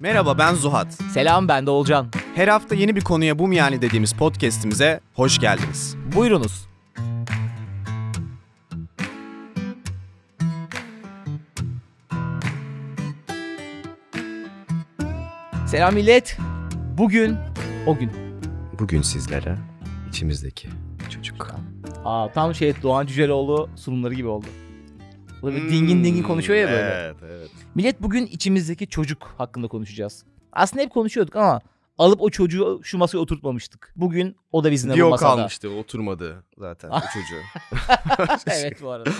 Merhaba ben Zuhat. Selam ben de Olcan. Her hafta yeni bir konuya bu mu yani dediğimiz podcast'imize hoş geldiniz. Buyurunuz. Selam millet. Bugün o gün. Bugün sizlere içimizdeki çocuk. Aa tam şey Doğan Cüceloğlu sunumları gibi oldu. Böyle bir dingin dingin konuşuyor ya böyle. Evet evet. Millet bugün içimizdeki çocuk hakkında konuşacağız. Aslında hep konuşuyorduk ama alıp o çocuğu şu masaya oturtmamıştık. Bugün o da bizimle bu masada. kalmıştı oturmadı zaten o çocuğu. evet bu arada.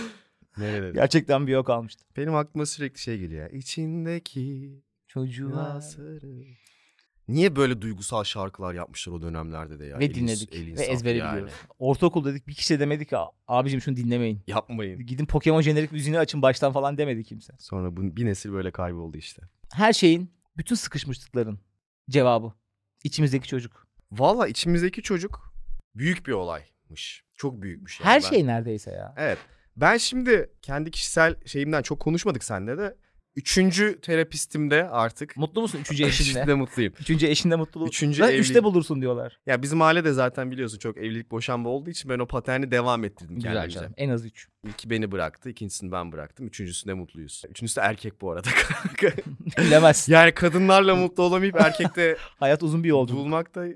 Nerede? Gerçekten bir o kalmıştı. Benim aklıma sürekli şey geliyor. ya, İçindeki Çocuğa. Sarı. Niye böyle duygusal şarkılar yapmışlar o dönemlerde de ya? Ve Elin- dinledik elin ve ezbere yani. biliyoruz. Ortaokul dedik bir kişi de demedik ya abicim şunu dinlemeyin. Yapmayın. Gidin Pokemon jenerik müziğini açın baştan falan demedi kimse. Sonra bu, bir nesil böyle kayboldu işte. Her şeyin bütün sıkışmışlıkların cevabı. içimizdeki çocuk. Valla içimizdeki çocuk büyük bir olaymış. Çok büyükmüş. yani. Her Ben- şey neredeyse ya. Evet. Ben şimdi kendi kişisel şeyimden çok konuşmadık seninle de. Üçüncü terapistimde artık. Mutlu musun üçüncü eşinle? Şimdi mutluyum. Üçüncü eşinde mutlu. Üçüncü evlilik- üçte bulursun diyorlar. Ya bizim ailede zaten biliyorsun çok evlilik boşanma olduğu için ben o paterni devam ettirdim Güzel kendimce. canım. En az üç. İlki beni bıraktı, ikincisini ben bıraktım. Üçüncüsünde mutluyuz. Üçüncüsü de erkek bu arada. Bilemezsin. yani kadınlarla mutlu olamayıp erkekte Hayat uzun bir yolculuk. bulmak da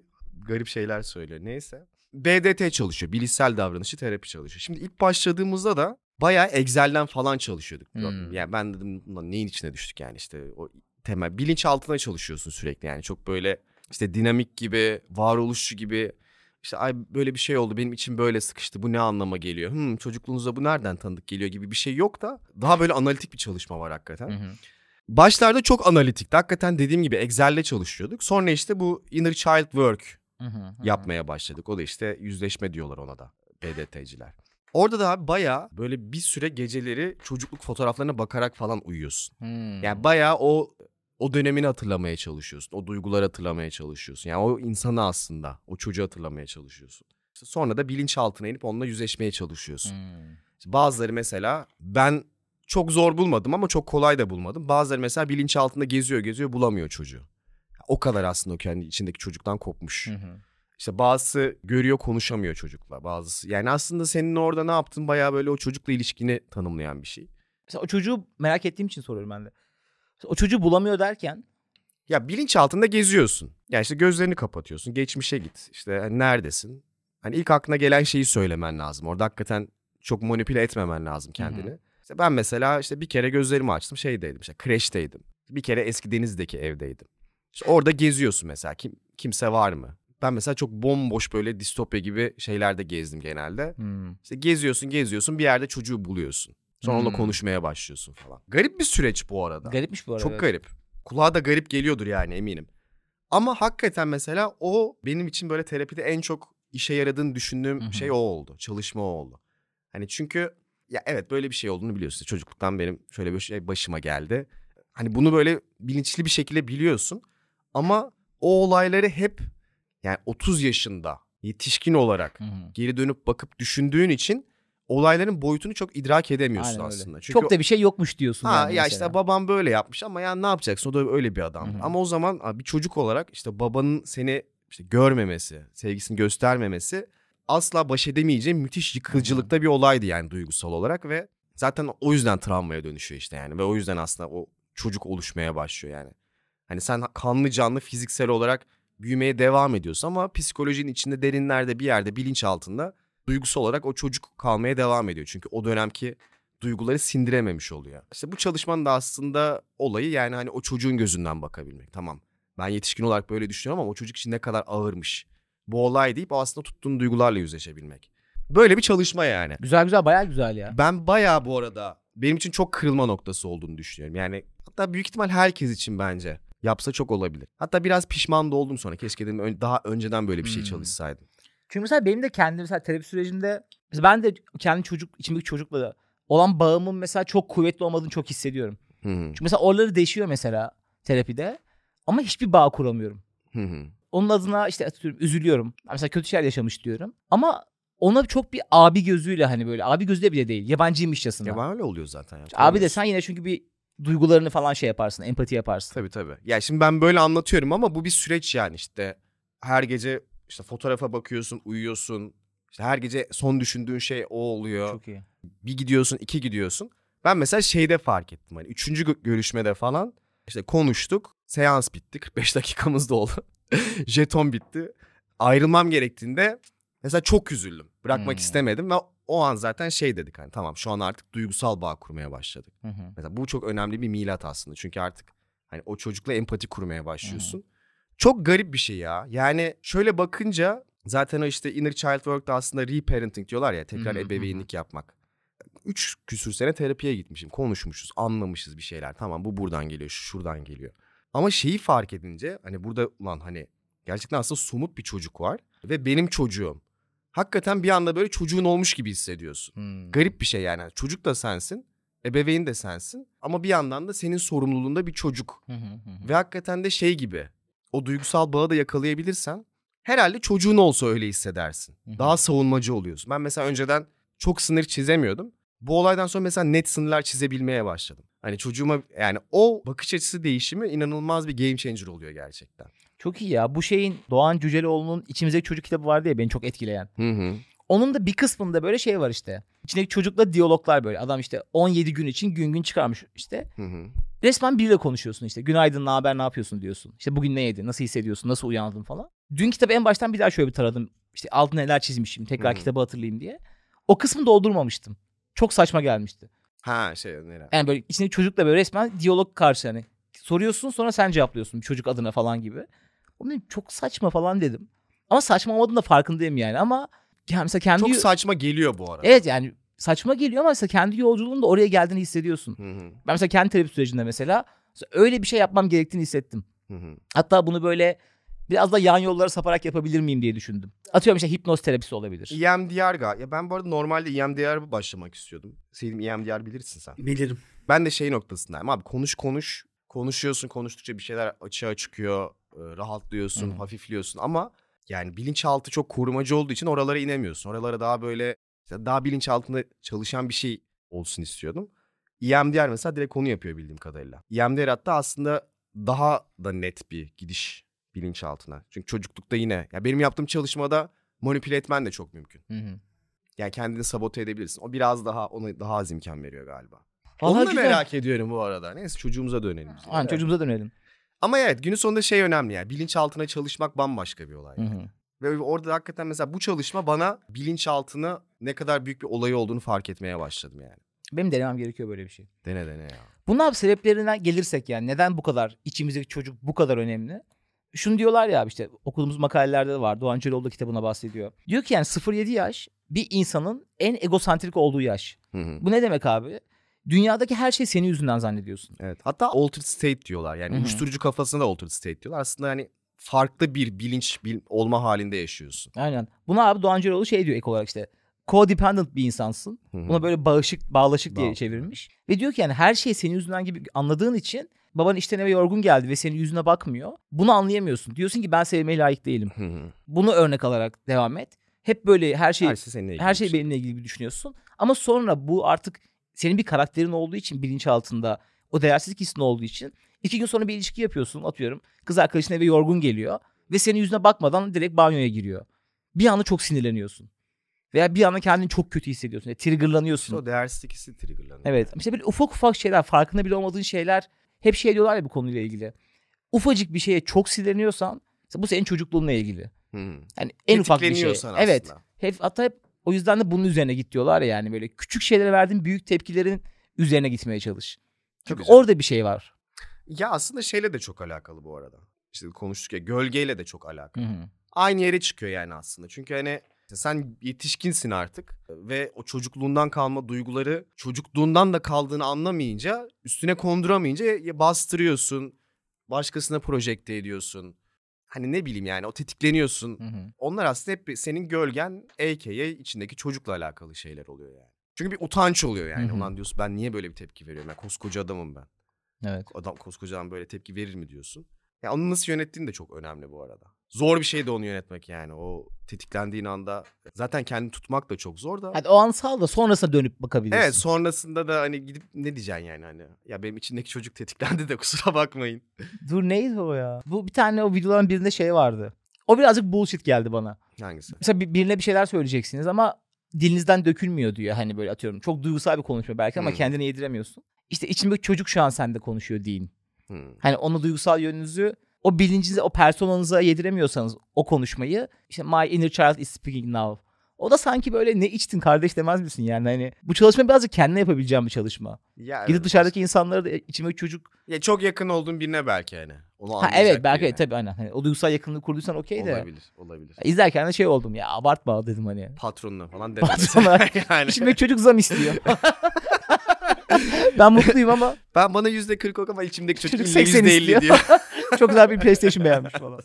garip şeyler söylüyor. Neyse. BDT çalışıyor. Bilişsel davranışı terapi çalışıyor. Şimdi ilk başladığımızda da bayağı Excel'den falan çalışıyorduk. Hmm. Yani ben dedim "Ulan neyin içine düştük yani işte o temel bilinç altına çalışıyorsun sürekli yani çok böyle işte dinamik gibi, varoluşçu gibi işte ay böyle bir şey oldu benim için böyle sıkıştı bu ne anlama geliyor? Hmm, çocukluğunuzda bu nereden tanıdık geliyor gibi bir şey yok da daha böyle analitik bir çalışma var hakikaten. Hı hı. Başlarda çok analitikti. Hakikaten dediğim gibi Excel'le çalışıyorduk. Sonra işte bu inner child work Hı hı, hı. yapmaya başladık. O da işte yüzleşme diyorlar ona da BDT'ciler. Orada da abi bayağı böyle bir süre geceleri çocukluk fotoğraflarına bakarak falan uyuyorsun. Hmm. Yani bayağı o o dönemini hatırlamaya çalışıyorsun. O duyguları hatırlamaya çalışıyorsun. Yani o insanı aslında, o çocuğu hatırlamaya çalışıyorsun. İşte sonra da bilinçaltına inip onunla yüzleşmeye çalışıyorsun. Hmm. İşte Bazıları mesela ben çok zor bulmadım ama çok kolay da bulmadım. Bazıları mesela bilinçaltında geziyor geziyor bulamıyor çocuğu. O kadar aslında o kendi içindeki çocuktan kopmuş. Hı hı. İşte bazısı görüyor konuşamıyor çocukla. Bazısı yani aslında senin orada ne yaptın bayağı böyle o çocukla ilişkini tanımlayan bir şey. Mesela o çocuğu merak ettiğim için soruyorum ben de. Mesela O çocuğu bulamıyor derken Ya bilinç altında geziyorsun. Yani işte gözlerini kapatıyorsun. Geçmişe git. İşte hani neredesin? Hani ilk aklına gelen şeyi söylemen lazım. Orada hakikaten çok manipüle etmemen lazım kendini. İşte ben mesela işte bir kere gözlerimi açtım şeydeydim işte kreşteydim. Bir kere eski denizdeki evdeydim. İşte orada geziyorsun mesela kim kimse var mı? Ben mesela çok bomboş böyle distopya gibi şeylerde gezdim genelde. Hmm. İşte geziyorsun geziyorsun bir yerde çocuğu buluyorsun. Sonra onunla Hmm. konuşmaya başlıyorsun falan. Garip bir süreç bu arada. garipmiş bu arada. Çok evet. garip. Kulağa da garip geliyordur yani eminim. Ama hakikaten mesela o benim için böyle terapide en çok işe yaradığını düşündüğüm Hı hı. şey o oldu. Çalışma o oldu. Hani çünkü ya evet böyle bir şey olduğunu biliyorsun. Çocukluktan benim şöyle bir şey başıma geldi. Hani bunu böyle bilinçli bir şekilde biliyorsun. Ama o olayları hep yani 30 yaşında yetişkin olarak Hı hı. geri dönüp bakıp düşündüğün için olayların boyutunu çok idrak edemiyorsun Aynen öyle. aslında. Çünkü Çok da bir şey yokmuş diyorsun Ha yani ya mesela. işte babam böyle yapmış ama ya ne yapacaksın o da öyle bir adam. Hı hı. Ama o zaman bir çocuk olarak işte babanın seni işte görmemesi, sevgisini göstermemesi asla baş edemeyeceğin müthiş yıkıcılıkta bir olaydı yani duygusal olarak ve zaten o yüzden travmaya dönüşüyor işte yani ve o yüzden aslında o çocuk oluşmaya başlıyor yani. Hani sen kanlı canlı fiziksel olarak büyümeye devam ediyorsun ama psikolojinin içinde derinlerde bir yerde bilinç altında duygusal olarak o çocuk kalmaya devam ediyor. Çünkü o dönemki duyguları sindirememiş oluyor. İşte bu çalışmanın da aslında olayı yani hani o çocuğun gözünden bakabilmek. Tamam ben yetişkin olarak böyle düşünüyorum ama o çocuk için ne kadar ağırmış. Bu olay deyip aslında tuttuğun duygularla yüzleşebilmek. Böyle bir çalışma yani. Güzel güzel bayağı güzel ya. Ben bayağı bu arada benim için çok kırılma noktası olduğunu düşünüyorum. Yani hatta büyük ihtimal herkes için bence yapsa çok olabilir. Hatta biraz pişman da oldum sonra. Keşke dedim daha önceden böyle bir şey Hmm. çalışsaydım. Çünkü mesela benim de kendi mesela terapi sürecimde mesela ben de kendi çocuk içimdeki çocukla da olan bağımın mesela çok kuvvetli olmadığını çok hissediyorum. Hı. Çünkü mesela oraları deşiyor mesela terapide ama hiçbir bağ kuramıyorum. Hı hı. Onun adına işte atıyorum üzülüyorum. Mesela kötü şeyler yaşamış diyorum. Ama ona çok bir abi gözüyle hani böyle abi gözüyle bile değil. Yabancıymışçasına. Ya öyle oluyor zaten. Ya. Abi desen yine çünkü bir duygularını falan şey yaparsın, empati yaparsın. Tabii tabii. Ya şimdi ben böyle anlatıyorum ama bu bir süreç yani işte her gece işte fotoğrafa bakıyorsun, uyuyorsun. İşte her gece son düşündüğün şey o oluyor. Çok iyi. Bir gidiyorsun, iki gidiyorsun. Ben mesela şeyde fark ettim hani üçüncü gö- görüşmede falan işte konuştuk. Seans bitti. 45 dakikamız da oldu. Jeton bitti. Ayrılmam gerektiğinde mesela çok üzüldüm. Bırakmak Hmm. istemedim ve o an zaten şey dedik hani tamam şu an artık duygusal bağ kurmaya başladık. Hı hı. Mesela bu çok önemli bir milat aslında. Çünkü artık hani o çocukla empati kurmaya başlıyorsun. Çok garip bir şey ya. Yani şöyle bakınca zaten o işte inner child work'ta aslında reparenting diyorlar ya tekrar Hı hı, hı. ebeveynlik yapmak. Üç küsür sene terapiye gitmişim. Konuşmuşuz, anlamışız bir şeyler. Tamam bu buradan geliyor, şu şuradan geliyor. Ama şeyi fark edince hani burada ulan hani gerçekten aslında somut bir çocuk var. Ve benim çocuğum. Hakikaten bir anda böyle çocuğun olmuş gibi hissediyorsun. Hmm. Garip bir şey yani. Çocuk da sensin, ebeveyn de sensin. Ama bir yandan da senin sorumluluğunda bir çocuk. Ve hakikaten de şey gibi o duygusal bağı da yakalayabilirsen herhalde çocuğun olsa öyle hissedersin. Daha savunmacı oluyorsun. Ben mesela önceden çok sınır çizemiyordum. Bu olaydan sonra mesela net sınırlar çizebilmeye başladım. Hani çocuğuma yani o bakış açısı değişimi inanılmaz bir game changer oluyor gerçekten. Çok iyi ya. Bu şeyin Doğan Cüceloğlu'nun İçimizdeki Çocuk kitabı vardı ya beni çok etkileyen. Hı hı. Onun da bir kısmında böyle şey var işte. İçindeki çocukla diyaloglar böyle. Adam işte 17 gün için gün gün çıkarmış işte. Hı hı. Resmen biriyle konuşuyorsun işte. Günaydın, ne haber, ne yapıyorsun diyorsun. İşte bugün ne yedin, nasıl hissediyorsun, nasıl uyandın falan. Dün kitabı en baştan bir daha şöyle bir taradım. İşte altına neler çizmişim, tekrar Hı hı. kitabı hatırlayayım diye. O kısmı doldurmamıştım. Çok saçma gelmişti. Ha şey nere? Yani böyle içindeki çocukla böyle resmen diyalog karşı hani. Soruyorsun sonra sen cevaplıyorsun çocuk adına falan gibi. O benim çok saçma falan dedim. Ama saçma olmadığının da farkındayım yani ama yani mesela kendi Çok saçma geliyor bu arada. Evet yani saçma geliyor ama mesela kendi yolculuğunda oraya geldiğini hissediyorsun. Hı hı. Ben mesela kendi terapi sürecinde mesela öyle bir şey yapmam gerektiğini hissettim. Hı hı. Hatta bunu böyle biraz da yan yollara saparak yapabilir miyim diye düşündüm. Atıyorum işte hipnoz terapisi olabilir. EMDR ga. Ya ben bu arada normalde EMDR başlamak istiyordum. Selim EMDR bilirsin sen. Bilirim. Ben de şey noktasındayım abi konuş konuş. Konuşuyorsun konuştukça bir şeyler açığa çıkıyor. E, Rahatlıyorsun, Hı. hafifliyorsun ama yani bilinçaltı çok korumacı olduğu için oralara inemiyorsun. Oralara daha böyle daha bilinçaltında çalışan bir şey olsun istiyordum. EMDR mesela direkt konu yapıyor bildiğim kadarıyla. EMDR hatta aslında daha da net bir gidiş bilinçaltına. Çünkü çocuklukta yine ya benim yaptığım çalışmada manipüle etmen de çok mümkün. Hı hı. Yani kendini sabote edebilirsin. O biraz daha ona daha az imkan veriyor galiba. Vallahi Onu da güzel. merak ediyorum bu arada. Neyse çocuğumuza dönelim. Aynen Evet. çocuğumuza dönelim. Ama evet günün sonunda şey önemli yani. Bilinçaltına çalışmak bambaşka bir olay. Hı hı. Ve orada hakikaten mesela bu çalışma bana bilinçaltını ne kadar büyük bir olayı olduğunu fark etmeye başladım yani. Benim denemem gerekiyor böyle bir şey. Dene dene ya. Bunun sebeplerinden gelirsek yani neden bu kadar içimizdeki çocuk bu kadar önemli? Şunu diyorlar ya işte okuduğumuz makalelerde de var. Doğan Cöloğlu da kitabına bahsediyor. Diyor ki yani 0-7 yaş bir insanın en egosantrik olduğu yaş. Hı hı. Bu ne demek abi? Dünyadaki her şey senin yüzünden zannediyorsun. Evet. Hatta altered state diyorlar. Yani Hı hı. uyuşturucu kafasında altered state diyorlar. Aslında hani farklı bir bilinç bil- olma halinde yaşıyorsun. Aynen. Buna abi Doğan Cöloğlu şey diyor ek olarak işte codependent bir insansın. Hı hı. Buna böyle bağışık, bağlaşık diye Bağ- çevirmiş. Ve diyor ki yani her şey senin yüzünden gibi anladığın için baban işten eve yorgun geldi ve senin yüzüne bakmıyor. Bunu anlayamıyorsun. Diyorsun ki ben sevmeye layık değilim. Hı hı. Bunu örnek alarak devam et. Hep böyle her şey Her şey seninle ilgili. her şey benimle ilgili düşünüyorsun. Ama sonra bu artık senin bir karakterin olduğu için bilinçaltında o değersizlik hissinin olduğu için iki gün sonra bir ilişki yapıyorsun atıyorum. Kız arkadaşın eve yorgun geliyor ve senin yüzüne bakmadan direkt banyoya giriyor. Bir anda çok sinirleniyorsun. Veya bir anda kendini çok kötü hissediyorsun. Yani triggerlanıyorsun. İşte o değersizlik hissi triggerlanıyor. Evet. İşte böyle ufak ufak şeyler, farkında bile olmadığın şeyler hep şey diyorlar ya bu konuyla ilgili. Ufacık bir şeye çok sinirleniyorsan bu senin çocukluğunla ilgili. Hı. Yani en ufak bir şey. Tetikleniyorsan Evet. aslında. Hep hatta hep o yüzden de bunun üzerine git diyorlar ya yani böyle küçük şeylere verdiğin büyük tepkilerin üzerine gitmeye çalış. Çok Çünkü güzel. orada bir şey var. Ya aslında şeyle de çok alakalı bu arada. İşte konuştuk ya gölgeyle de çok alakalı. Hı hı. Aynı yere çıkıyor yani aslında. Çünkü hani sen yetişkinsin artık ve o çocukluğundan kalma duyguları çocukluğundan da kaldığını anlamayınca üstüne konduramayınca bastırıyorsun. Başkasına projekte ediyorsun. Hani ne bileyim yani o tetikleniyorsun. Hı hı. Onlar aslında hep senin gölgen a.k.a. içindeki çocukla alakalı şeyler oluyor yani. Çünkü bir utanç oluyor yani. Hı hı. Ulan diyorsun ben niye böyle bir tepki veriyorum? Ben koskoca adamım ben. Evet. Adam koskoca adam böyle tepki verir mi diyorsun. Ya onu nasıl yönettiğin de çok önemli bu arada. Zor bir şey de onu yönetmek yani. O tetiklendiğin anda zaten kendini tutmak da çok zor da. Hadi o an sal da sonrasında dönüp bakabilirsin. Evet sonrasında da hani gidip ne diyeceksin yani hani. Ya benim içindeki çocuk tetiklendi de kusura bakmayın. Dur neydi o ya? Bu bir tane o videoların birinde şey vardı. O birazcık bullshit geldi bana. Hangisi? Mesela bir- birine bir şeyler söyleyeceksiniz ama dilinizden dökülmüyor diyor. Hani böyle atıyorum. Çok duygusal bir konuşma belki ama Hmm. kendine yediremiyorsun. İşte içindeki çocuk şu an sende konuşuyor deyin. Hmm. Hani onu duygusal yönünüzü o bilincinize, o personanıza yediremiyorsanız o konuşmayı işte my inner child is speaking now. O da sanki böyle ne içtin kardeş demez misin yani hani bu çalışma birazcık kendine yapabileceğim bir çalışma. Ya, Gidip dışarıdaki insanlara da içimdeki çocuk Ya çok yakın olduğun birine belki hani. Onu ha evet belki birine. tabii aynen. Hani o duygusal yakınlığı kurduysan okey de. Olabilir, olabilir. İzlerken de şey oldum ya abartma dedim hani. Patronuna falan dedim. Patrona. yani. İçimdeki çocuk zam istiyor. ben mutluyum ama Ben bana yüzde kırk ok ama içimdeki çocuk, Çocuk illa 80 yüzde elli diyor. Çok güzel bir PlayStation beğenmiş falan.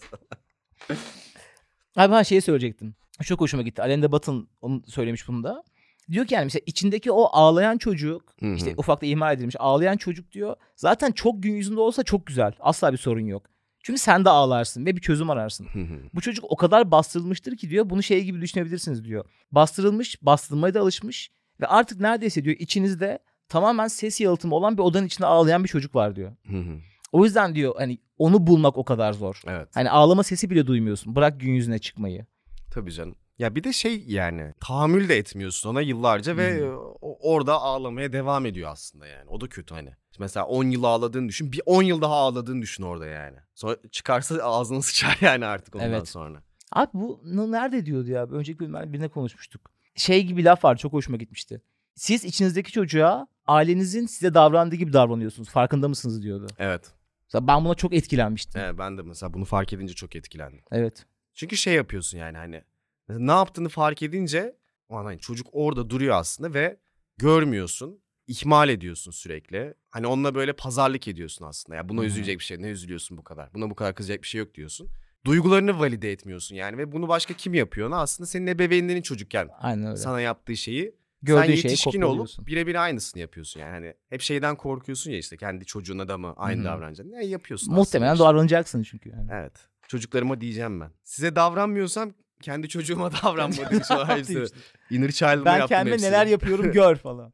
Abi ben şeyi söyleyecektim. Çok hoşuma gitti. Alenda Batın onu söylemiş bunu da. Diyor ki yani mesela içindeki o ağlayan çocuk Hı hı. işte ufakta ihmal edilmiş ağlayan çocuk diyor. Zaten çok gün yüzünde olsa çok güzel. Asla bir sorun yok. Çünkü sen de ağlarsın ve bir çözüm ararsın. Hı hı. Bu çocuk o kadar bastırılmıştır ki diyor bunu şey gibi düşünebilirsiniz diyor. Bastırılmış, bastırılmaya da alışmış ve artık neredeyse diyor içinizde tamamen ses yalıtımı olan bir odanın içinde ağlayan bir çocuk var diyor. Hı hı. O yüzden diyor hani onu bulmak o kadar zor. evet. Hani ağlama sesi bile duymuyorsun. Bırak gün yüzüne çıkmayı. Tabii canım. Ya bir de şey yani tahammül de etmiyorsun ona yıllarca ve Hı. o- orada ağlamaya devam ediyor aslında yani. O da kötü hani. Mesela 10 yıl ağladığını düşün. Bir 10 yıl daha ağladığını düşün orada yani. Sonra çıkarsa ağzını sıçar yani artık ondan Evet. sonra. Abi bu nerede diyordu ya? Önceki bölümlerde birine konuşmuştuk. Şey gibi laf var çok hoşuma gitmişti. Siz içinizdeki çocuğa ailenizin size davrandığı gibi davranıyorsunuz. Farkında mısınız diyordu. Evet. Mesela ben buna çok etkilenmiştim. evet. Ben de mesela bunu fark edince çok etkilendim. Evet. Çünkü şey yapıyorsun yani hani. Ne yaptığını fark edince hani çocuk orada duruyor aslında ve görmüyorsun. ihmal ediyorsun sürekli. Hani onunla böyle pazarlık ediyorsun aslında. Ya buna hı. üzülecek bir şey. Ne üzülüyorsun bu kadar? Buna bu kadar kızacak bir şey yok diyorsun. Duygularını valide etmiyorsun yani ve bunu başka kim yapıyor? Aslında senin ebeveynlerin çocukken Aynen öyle. sana yaptığı şeyi Gördüğün sen yetişkin olup birebir aynısını yapıyorsun yani. Hani hep şeyden korkuyorsun ya işte kendi çocuğuna da mı aynı Hı hı. davranacaksın? Ne yapıyorsun Muhtemelen işte. davranacaksın çünkü. Yani. Evet. Çocuklarıma diyeceğim ben. Size davranmıyorsam kendi çocuğuma davranmadım. Sonra hepsi. İşte. Inner child'ıma ben kendime hepsini. neler yapıyorum gör falan.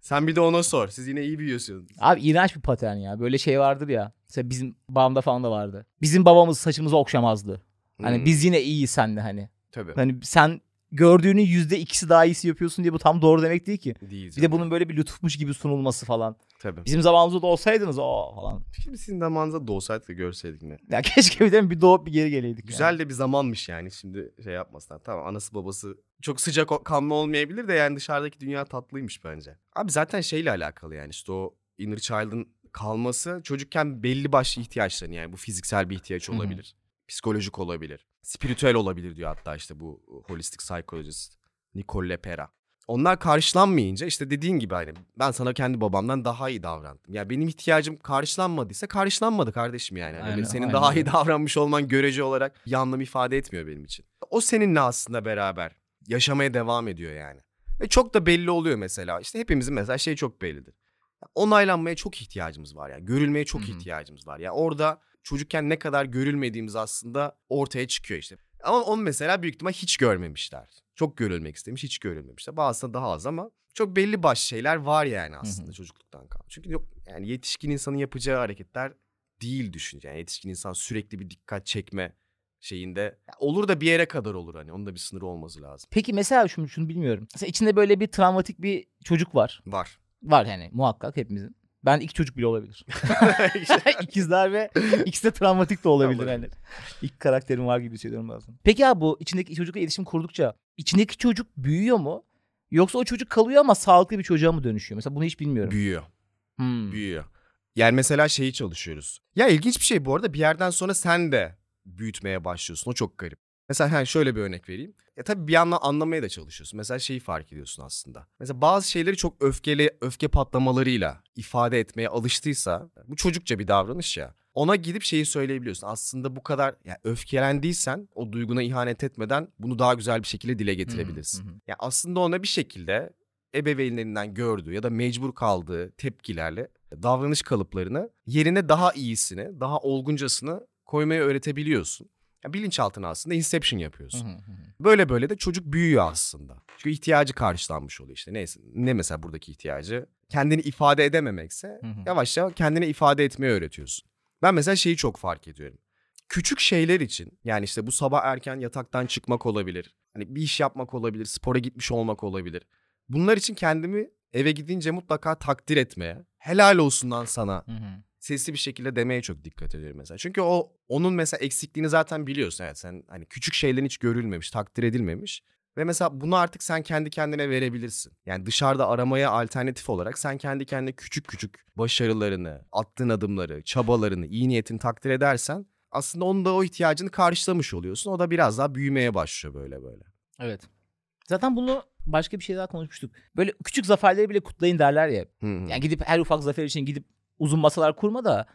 Sen bir de ona sor. Siz yine iyi büyüyorsunuz. Abi iğrenç bir patern ya. Böyle şey vardır ya. Mesela bizim babamda falan da vardı. Bizim babamız saçımızı okşamazdı. Hani Hmm, biz yine iyiyiz senle hani. Tabii. Hani sen gördüğünün yüzde ikisi daha iyisi yapıyorsun diye bu tam doğru demek değil ki. Değil. Bir de bunun böyle bir lütufmuş gibi sunulması falan. Tabii. Bizim zamanımızda da olsaydınız o falan. Şimdi sizin zamanınızda doğsaydık da görseydik ne. Ya keşke bir de bir doğup bir geri geleydik. Güzel yani. de bir zamanmış yani şimdi şey yapmasınlar. Tamam anası babası çok sıcak kanlı olmayabilir de yani dışarıdaki dünya tatlıymış bence. Abi zaten şeyle alakalı yani işte o inner child'ın kalması çocukken belli başlı ihtiyaçlarını yani bu fiziksel bir ihtiyaç olabilir. Psikolojik olabilir. Spiritüel olabilir diyor hatta işte bu holistic psychologist Nicole Lepera. Onlar karşılanmayınca işte dediğin gibi hani ben sana kendi babamdan daha iyi davrandım. Ya benim ihtiyacım karşılanmadıysa karşılanmadı kardeşim yani. Aynen, senin aynen daha iyi davranmış olman görece olarak bir anlam ifade etmiyor benim için. O seninle aslında beraber yaşamaya devam ediyor yani. Ve çok da belli oluyor mesela. İşte hepimizin mesela şey çok bellidir. Onaylanmaya çok ihtiyacımız var yani. Görülmeye çok Hı hı. ihtiyacımız var. Yani orada çocukken ne kadar görülmediğimiz aslında ortaya çıkıyor işte. Ama onu mesela büyük ihtimal hiç görmemişler. Çok görülmek istemiş, hiç görülmemişler. Bazısında daha az ama çok belli başlı şeyler var yani aslında çocukluktan kalan. Çünkü yok yani yetişkin insanın yapacağı hareketler değil düşün. Yani yetişkin insan sürekli bir dikkat çekme şeyinde olur da bir yere kadar olur hani. Onun da bir sınırı olması lazım. Peki mesela şunu, şunu bilmiyorum. Mesela içinde böyle bir travmatik bir çocuk var. Var. Var yani muhakkak hepimizin. Ben iki çocuk bile olabilir. İkizler ve ikisi de travmatik de olabilir. Yani. İlk karakterim var gibi hissediyorum bazen. Peki abi bu içindeki çocukla iletişim kurdukça içindeki çocuk büyüyor mu? Yoksa o çocuk kalıyor ama sağlıklı bir çocuğa mı dönüşüyor? Mesela bunu hiç bilmiyorum. Büyüyor. Hmm. Büyüyor. Yani mesela şeyi çalışıyoruz. Ya ilginç bir şey bu arada bir yerden sonra sen de büyütmeye başlıyorsun. O çok garip. Mesela hani şöyle bir örnek vereyim. Ya tabii bir yandan anlamaya da çalışıyorsun. Mesela şeyi fark ediyorsun aslında. Mesela bazı şeyleri çok öfkeli, öfke patlamalarıyla ifade etmeye alıştıysa bu çocukça bir davranış ya. Ona gidip şeyi söyleyebiliyorsun. Aslında bu kadar ya öfkelendiysen o duyguna ihanet etmeden bunu daha güzel bir şekilde dile getirebilirsin. Hı hı. Ya aslında ona bir şekilde ebeveynlerinden gördüğü ya da mecbur kaldığı tepkilerle davranış kalıplarını yerine daha iyisini, daha olguncasını koymaya öğretebiliyorsun. Yani bilinçaltına aslında inception yapıyorsun. hı hı. Böyle böyle de çocuk büyüyor aslında. Çünkü ihtiyacı karşılanmış oluyor işte. Neyse ne mesela buradaki ihtiyacı? Kendini ifade edememekse yavaş yavaş kendini ifade etmeyi öğretiyorsun. Ben mesela şeyi çok fark ediyorum. Küçük şeyler için yani işte bu sabah erken yataktan çıkmak olabilir. Hani bir iş yapmak olabilir, spora gitmiş olmak olabilir. Bunlar için kendimi eve gidince mutlaka takdir etmeye, helal olsun lan sana. Sesli bir şekilde demeye çok dikkat ediyorum mesela. Çünkü o onun mesela eksikliğini zaten biliyorsun. Evet sen hani küçük şeylerin hiç görülmemiş, takdir edilmemiş. Ve mesela bunu artık sen kendi kendine verebilirsin. Yani dışarıda aramaya alternatif olarak sen kendi kendine küçük küçük başarılarını, attığın adımları, çabalarını, iyi niyetini takdir edersen aslında onun da o ihtiyacını karşılamış oluyorsun. O da biraz daha büyümeye başlıyor böyle böyle. Evet. Zaten bunu başka bir şey daha konuşmuştuk. Böyle küçük zaferleri bile kutlayın derler ya. Hı hı. Yani gidip her ufak zafer için gidip uzun masalar kurma da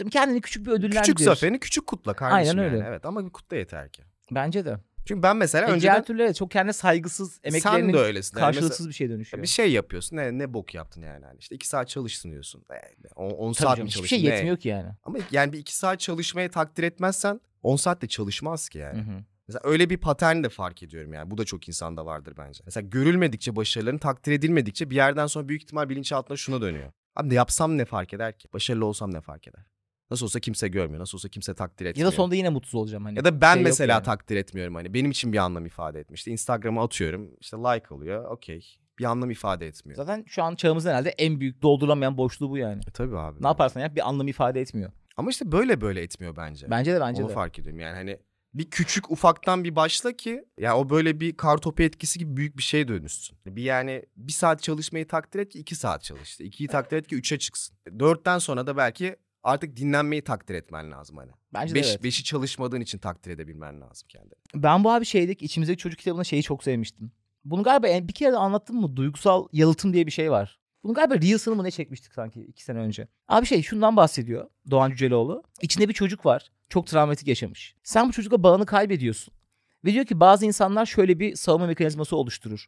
ya kendini küçük bir ödüller küçük zaferini küçük kutla kardeşim Aynen öyle. yani. Evet ama bir kutla yeter ki. Bence de. Çünkü ben mesela Çünkü önceden diğer türlü çok kendine saygısız sen emeklerinin de öylesin. Yani mesela- karşılıksız bir şey dönüşüyor. bir şey yapıyorsun. Ne, ne bok yaptın yani. Hani işte iki saat çalışsın diyorsun. 10 Tabii saat canım, mi hiçbir çalıştın? şey Ne? yetmiyor ki yani. Ama yani bir iki saat çalışmayı takdir etmezsen 10 saat de çalışmaz ki yani. Hı hı. Mesela öyle bir patern de fark ediyorum yani. Bu da çok insanda vardır bence. Mesela görülmedikçe başarıların takdir edilmedikçe bir yerden sonra büyük ihtimal bilinçaltına şuna dönüyor. Abi de yapsam ne fark eder ki? Başarılı olsam ne fark eder? Nasıl olsa kimse görmüyor. Nasıl olsa kimse takdir Ya etmiyor. da sonunda yine mutsuz olacağım hani. Ya da ben Şey mesela yani. takdir etmiyorum hani. Benim için bir anlam ifade etmişti. Instagram'a atıyorum. işte like oluyor. Okey. Bir anlam ifade etmiyor. Zaten şu an çağımızın herhalde en büyük doldurulamayan boşluğu bu yani. E tabii abi. Ne yaparsan yap bir anlam ifade etmiyor. Ama işte böyle böyle etmiyor bence. Bence de bence Onu de. fark ediyorum yani hani bir küçük ufaktan bir başla ki ya o böyle bir kartopu etkisi gibi büyük bir şeye dönüşsün. Bir yani bir saat çalışmayı takdir et ki iki saat çalış. İşte İkiyi takdir et ki üçe çıksın. Dörtten sonra da belki artık dinlenmeyi takdir etmen lazım hani. Bence de Beş, evet. Beşi çalışmadığın için takdir edebilmen lazım kendini. Ben bu abi şeydeki içimizdeki çocuk kitabında şeyi çok sevmiştim. Bunu galiba bir kere de anlattım mı? Duygusal yalıtım diye bir şey var. Bunu galiba Reels'ını mı ne çekmiştik sanki iki sene önce. Abi şey şundan bahsediyor Doğan Cüceloğlu. İçinde bir çocuk var. Çok travmatik yaşamış. Sen bu çocukla bağını kaybediyorsun. Ve diyor ki bazı insanlar şöyle bir savunma mekanizması oluşturur.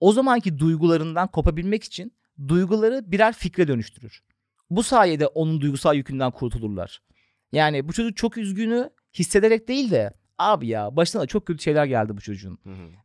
O zamanki duygularından kopabilmek için duyguları birer fikre dönüştürür. Bu sayede onun duygusal yükünden kurtulurlar. Yani bu çocuk çok üzgünü hissederek değil de abi ya başına da çok kötü şeyler geldi bu çocuğun.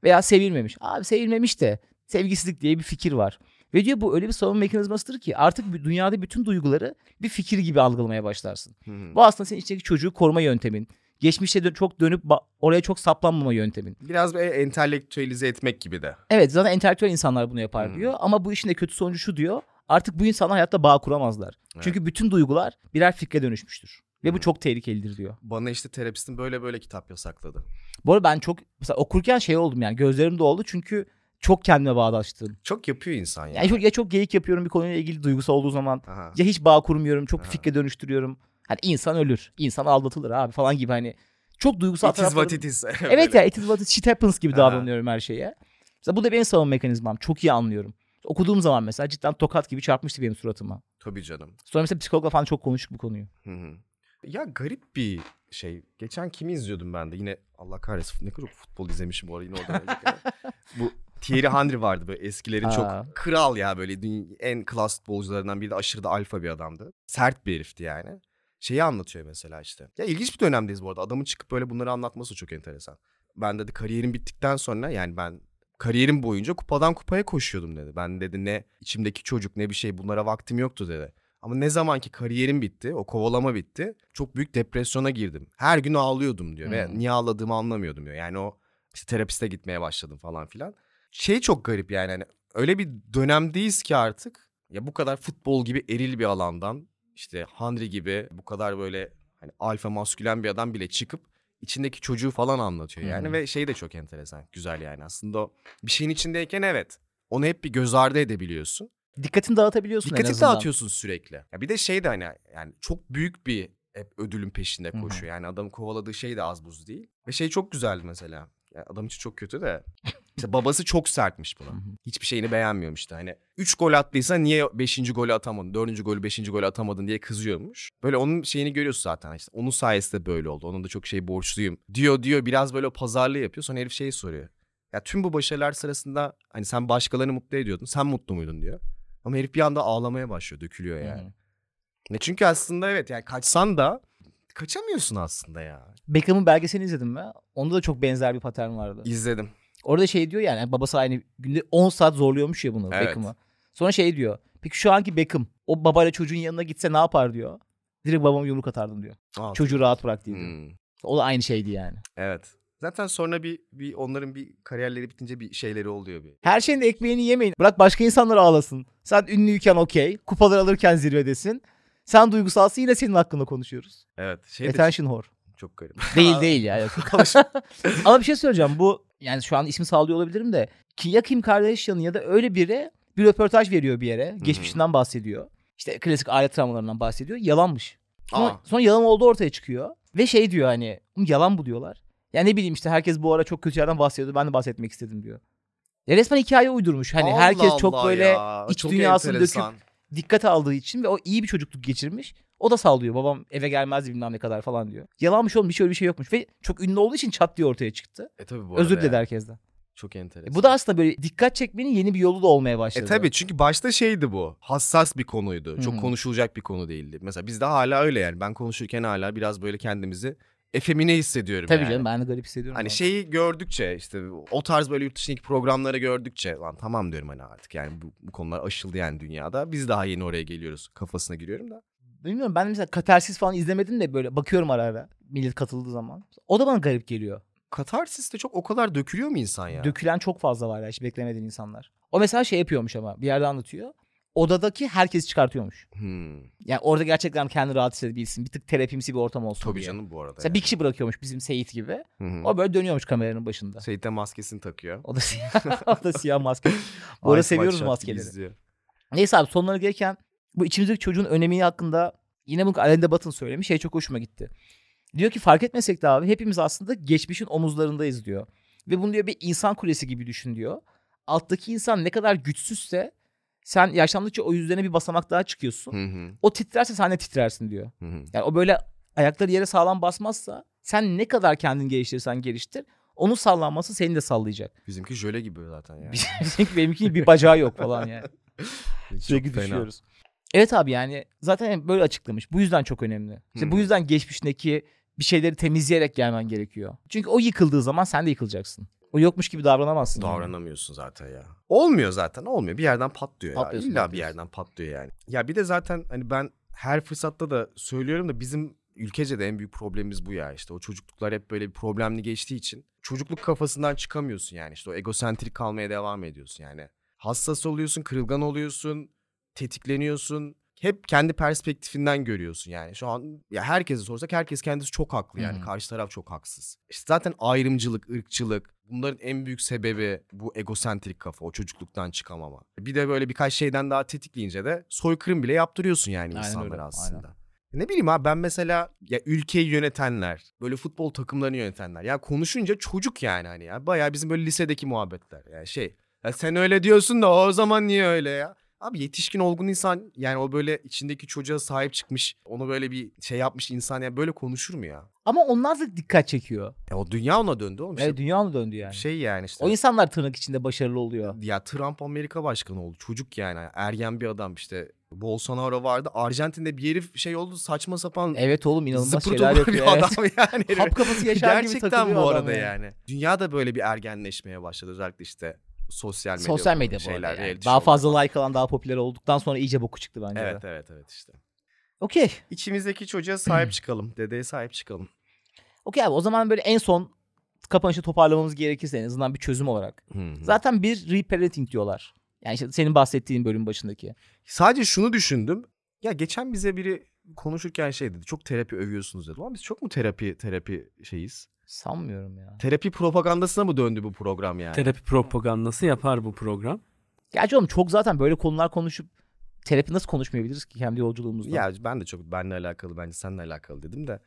Veya sevilmemiş. Abi sevilmemiş de sevgisizlik diye bir fikir var. Ve diyor bu öyle bir savunma mekanizmasıdır ki artık dünyada bütün duyguları bir fikir gibi algılamaya başlarsın. Bu aslında senin içindeki çocuğu koruma yöntemin. Geçmişte de çok dönüp oraya çok saplanmama yöntemin. Biraz böyle entelektüelize etmek gibi de. Evet zaten entelektüel insanlar bunu yapar Hmm. diyor. Ama bu işin de kötü sonucu şu diyor. Artık bu insanlar hayatta bağ kuramazlar. Çünkü bütün duygular birer fikre dönüşmüştür. Ve bu Hmm. çok tehlikelidir diyor. Bana işte terapistim böyle böyle kitap yasakladı. Bu arada ben çok mesela okurken şey oldum yani gözlerim doldu çünkü çok kendime bağdaştım. Çok yapıyor insan ya. Yani çok, ya çok geyik yapıyorum bir konuyla ilgili duygusu olduğu zaman Aha. ya hiç bağ kurmuyorum çok Aha. fikre dönüştürüyorum. Hani insan ölür, insan aldatılır abi falan gibi hani çok duygusal It is what it is. Evet ya it is what it shit happens gibi Ha. davranıyorum her şeye. Mesela bu da benim savunma mekanizmam. Çok iyi anlıyorum. Okuduğum zaman mesela cidden tokat gibi çarpmıştı benim suratıma. Tabii canım. Sonra mesela psikologla falan çok konuştuk bu konuyu. Hı hı. Ya garip bir şey. Geçen kimi izliyordum ben de? Yine Allah kahretsin ne kadar futbol izlemişim bu arada yine oradan bu Thierry Henry vardı böyle eskilerin çok kral ya böyle en klas futbolcularından biri de aşırı da alfa bir adamdı. Sert bir herifti yani. Şeyi anlatıyor mesela işte. Ya ilginç bir dönemdeyiz bu arada. Adamın çıkıp böyle bunları anlatması çok enteresan. Ben dedi kariyerim bittikten sonra yani ben kariyerim boyunca kupadan kupaya koşuyordum dedi. Ben dedi ne içimdeki çocuk ne bir şey bunlara vaktim yoktu dedi. Ama ne zaman ki kariyerim bitti, o kovalama bitti, çok büyük depresyona girdim. Her gün ağlıyordum diyor ve Hmm. niye ağladığımı anlamıyordum diyor. Yani o işte terapiste gitmeye başladım falan filan. Şey çok garip yani hani öyle bir dönemdeyiz ki artık ya bu kadar futbol gibi eril bir alandan işte Henry gibi bu kadar böyle hani alfa maskülen bir adam bile çıkıp içindeki çocuğu falan anlatıyor yani hı. ve şey de çok enteresan, güzel yani aslında o bir şeyin içindeyken evet onu hep bir göz ardı edebiliyorsun. Dikkatini dağıtabiliyorsun en Dikkati azından. dağıtıyorsun sürekli. Ya bir de şey de hani yani çok büyük bir hep ödülün peşinde koşuyor. Yani adamın kovaladığı şey de az buz değil. Ve şey çok güzeldi mesela. Yani adam için çok kötü de. İşte babası çok sertmiş buna. Hiçbir şeyini beğenmiyormuş işte. Hani 3 gol attıysa niye 5. golü atamadın? 4. golü 5. golü atamadın diye kızıyormuş. Böyle onun şeyini görüyorsun zaten işte. Onun sayesinde böyle oldu. Onun da çok şey borçluyum. Diyor diyor biraz böyle pazarlığı yapıyor. Sonra herif şeyi soruyor. Ya tüm bu başarılar sırasında hani sen başkalarını mutlu ediyordun. Sen mutlu muydun diyor. Ama herif bir anda ağlamaya başlıyor. Dökülüyor yani. hı. Ne çünkü aslında evet yani kaçsan da kaçamıyorsun aslında ya. Beckham'ın belgeselini izledin mi? Onda da çok benzer bir patern vardı. İzledim. Orada şey diyor yani babası aynı günde 10 saat zorluyormuş ya bunu Evet. Beckham'ı. Sonra şey diyor. Peki şu anki Beckham o babayla çocuğun yanına gitse ne yapar diyor. Direkt babama yumruk atardım diyor. Aa, Çocuğu rahat bırak diye. diyor. Hmm, O da aynı şeydi yani. Evet. Zaten sonra bir, bir onların bir kariyerleri bitince bir şeyleri oluyor bir. Her şeyin ekmeğini yemeyin. Bırak başka insanlar ağlasın. Sen ünlüyken okey. Kupalar alırken zirvedesin. Sen duygusalsın yine senin hakkında konuşuyoruz. Evet. Şey de Attention whore. çok garip. Değil değil ya. Ama bir şey söyleyeceğim. Bu yani şu an ismi sağlıyor olabilirim de. Ki ya Kim Kardashian ya da öyle biri bir röportaj veriyor bir yere. Geçmişinden bahsediyor. İşte klasik aile travmalarından bahsediyor. Yalanmış. Sonra, Aa. sonra yalan olduğu ortaya çıkıyor. Ve şey diyor hani "Oğlum yalan bu diyorlar. Ya ne bileyim işte herkes bu ara çok kötü yerden bahsediyordu. Ben de bahsetmek istedim diyor. Ya resmen hikaye uydurmuş. Hani Allah herkes çok Allah böyle ya, iç çok dünyasını enteresan. döküp dikkat aldığı için ve o iyi bir çocukluk geçirmiş. O da sallıyor. Babam eve gelmezdi bilmem ne kadar falan diyor. Yalanmış oğlum bir şey öyle bir şey yokmuş. Ve çok ünlü olduğu için çat diye ortaya çıktı. E tabii bu Özür diledi ya. herkesten. Çok enteresan. E bu da aslında böyle dikkat çekmenin yeni bir yolu da olmaya başladı. E tabii çünkü başta şeydi bu. Hassas bir konuydu. Çok konuşulacak bir konu değildi. Mesela bizde hala öyle yani. Ben konuşurken hala biraz böyle kendimizi efemine hissediyorum Tabii yani. canım ben de garip hissediyorum. Hani bazen. şeyi gördükçe işte o tarz böyle yurt dışındaki programları gördükçe lan tamam diyorum hani artık yani bu, bu konular aşıldı yani dünyada. Biz daha yeni oraya geliyoruz kafasına giriyorum da. Bilmiyorum ben mesela Katarsis falan izlemedim de böyle bakıyorum ara ara millet katıldığı zaman. O da bana garip geliyor. Katarsis'te çok o kadar dökülüyor mu insan ya? Dökülen çok fazla var ya hiç beklemediğin insanlar. O mesela şey yapıyormuş ama bir yerde anlatıyor. Odadaki herkes çıkartıyormuş. Hmm. Yani orada gerçekten kendini rahat hissedebilsin. Bir tık terapimsi bir ortam olsun Tabii diye. canım bu arada. Mesela bir kişi bırakıyormuş bizim Seyit gibi. Hı hı. O böyle dönüyormuş kameranın başında. Seyit de maskesini takıyor. O da siyah, o da siyah maske. Bu arada seviyoruz maskeleri. Neyse abi sonlara gelirken bu içimizdeki çocuğun önemi hakkında yine bunu Alain de Botton söylemiş. Şey çok hoşuma gitti. Diyor ki fark etmesek de abi hepimiz aslında geçmişin omuzlarındayız diyor. Ve bunu diyor bir insan kulesi gibi düşün diyor. Alttaki insan ne kadar güçsüzse sen yaşlandıkça o yüzlerine bir basamak daha çıkıyorsun. Hı hı. O titrerse sen de titrersin diyor. Hı hı. Yani o böyle ayakları yere sağlam basmazsa sen ne kadar kendini geliştirirsen geliştir onun sallanması seni de sallayacak. Bizimki jöle gibi zaten ya. Bizimki benimki bir bacağı yok falan yani. Sürekli düşüyoruz. Evet abi yani zaten böyle açıklamış. Bu yüzden çok önemli. İşte Hı. bu yüzden geçmişindeki bir şeyleri temizleyerek gelmen gerekiyor. Çünkü o yıkıldığı zaman sen de yıkılacaksın. O yokmuş gibi davranamazsın. yani. Davranamıyorsun zaten ya. Olmuyor zaten olmuyor. Bir yerden patlıyor ya. Patlıyorsun, İlla bir patlıyorsun. yerden patlıyor yani. Ya bir de zaten hani ben her fırsatta da söylüyorum da bizim ülkece de en büyük problemimiz bu ya. İşte o çocukluklar hep böyle bir problemli geçtiği için çocukluk kafasından çıkamıyorsun yani. İşte o egosentrik kalmaya devam ediyorsun yani. Hassas oluyorsun, kırılgan oluyorsun, tetikleniyorsun. Hep kendi perspektifinden görüyorsun yani. Şu an ya herkese sorsak herkes kendisi çok haklı yani. Hı. Karşı taraf çok haksız. İşte zaten ayrımcılık, ırkçılık bunların en büyük sebebi bu egosentrik kafa, o çocukluktan çıkamama. Bir de böyle birkaç şeyden daha tetikleyince de soykırım bile yaptırıyorsun yani Aynen insanlara öyle, aslında. Ne bileyim abi ben mesela ya ülkeyi yönetenler, böyle futbol takımlarını yönetenler ya konuşunca çocuk yani hani ya bayağı bizim böyle lisedeki muhabbetler yani şey. Ya sen öyle diyorsun da o zaman niye öyle ya? Abi yetişkin olgun insan yani o böyle içindeki çocuğa sahip çıkmış, onu böyle bir şey yapmış insan ya böyle konuşur mu ya? Ama onlar da dikkat çekiyor. Ya o dünya ona döndü oğlum. Evet, işte. dünya ona döndü yani. Şey yani işte. O insanlar tırnak içinde başarılı oluyor. Ya Trump Amerika başkanı oldu. Çocuk yani. Ergen bir adam işte. Bolsonaro vardı. Arjantin'de bir herif şey oldu saçma sapan Evet oğlum inanılmaz zıpır şeyler topur yapıyor. bir Evet. adam yani. herif. Hap kafası yaşar gibi Gerçekten takılıyor bu adam arada yani. yani. Dünya da böyle bir ergenleşmeye başladı. Özellikle işte sosyal medya. Sosyal medya bu şeyler, arada yani. Daha fazla falan. like alan daha popüler olduktan sonra iyice boku çıktı bence Evet de. evet evet işte. Okey. İçimizdeki çocuğa sahip çıkalım. Dedeye sahip çıkalım. Okey abi o zaman böyle en son kapanışı toparlamamız gerekirse en azından bir çözüm olarak. Zaten bir reparenting diyorlar. Yani işte senin bahsettiğin bölüm başındaki. Sadece şunu düşündüm. Ya geçen bize biri konuşurken şey dedi. Çok terapi övüyorsunuz dedi. Ama biz çok mu terapi terapi şeyiz? Sanmıyorum ya. Terapi propagandasına mı döndü bu program yani? Terapi propagandası yapar bu program. Gerçi oğlum çok zaten böyle konular konuşup terapi nasıl konuşmayabiliriz ki kendi yolculuğumuzda? Ya ben de çok benle alakalı bence seninle alakalı dedim de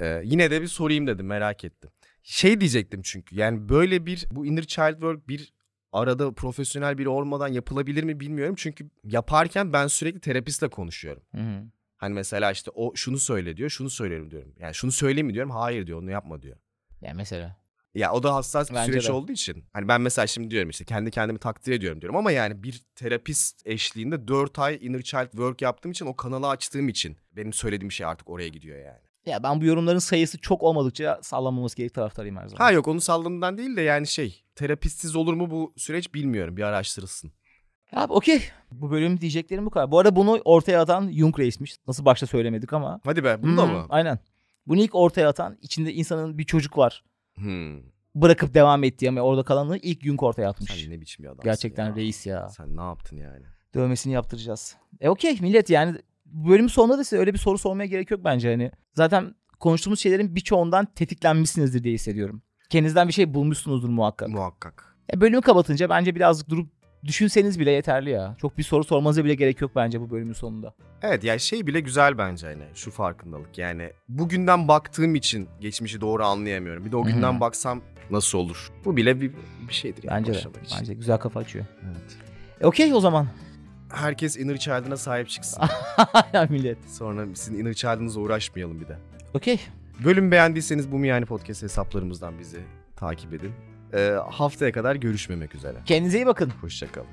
e, yine de bir sorayım dedim merak ettim. Şey diyecektim çünkü yani böyle bir bu inner child work bir arada profesyonel biri olmadan yapılabilir mi bilmiyorum. Çünkü yaparken ben sürekli terapistle konuşuyorum. Hı hı. Hani mesela işte o şunu söyle diyor şunu söylerim diyorum. Yani şunu söyleyeyim mi diyorum hayır diyor onu yapma diyor. Yani mesela. Ya o da hassas bir Bence süreç de. olduğu için. Hani ben mesela şimdi diyorum işte kendi kendimi takdir ediyorum diyorum. Ama yani bir terapist eşliğinde 4 ay inner child work yaptığım için o kanalı açtığım için benim söylediğim şey artık oraya gidiyor yani. Ya ben bu yorumların sayısı çok olmadıkça sallanmaması gerek taraftarıyım her zaman. Ha yok onu sallamından değil de yani şey terapistsiz olur mu bu süreç bilmiyorum bir araştırılsın. Abi okey. Bu bölüm diyeceklerim bu kadar. Bu arada bunu ortaya atan Jung Reis'miş. Nasıl başta söylemedik ama. Hadi be bunda Hmm, mı? Aynen. Bunu ilk ortaya atan içinde insanın bir çocuk var. Hmm. Bırakıp devam ettiği ama orada kalanı ilk Jung ortaya atmış. Sen ne biçim bir adamsın Gerçekten ya. reis ya. Sen ne yaptın yani? Dövmesini yaptıracağız. E okey millet yani bu bölümün sonunda da size öyle bir soru sormaya gerek yok bence hani. Zaten konuştuğumuz şeylerin birçoğundan tetiklenmişsinizdir diye hissediyorum. Kendinizden bir şey bulmuşsunuzdur muhakkak. Muhakkak. E, bölümü kapatınca bence birazcık durup düşünseniz bile yeterli ya. Çok bir soru sormanıza bile gerek yok bence bu bölümün sonunda. Evet yani şey bile güzel bence hani şu farkındalık yani bugünden baktığım için geçmişi doğru anlayamıyorum. Bir de o günden baksam nasıl olur? Bu bile bir, bir şeydir yani Bence de. için. Bence güzel kafa açıyor. Evet. E okey o zaman. Herkes inner child'ına sahip çıksın. ya millet. Sonra sizin inner child'ınızla uğraşmayalım bir de. Okey. Bölüm beğendiyseniz bu yani podcast hesaplarımızdan bizi takip edin. Ee, haftaya kadar görüşmemek üzere. Kendinize iyi bakın. Hoşçakalın.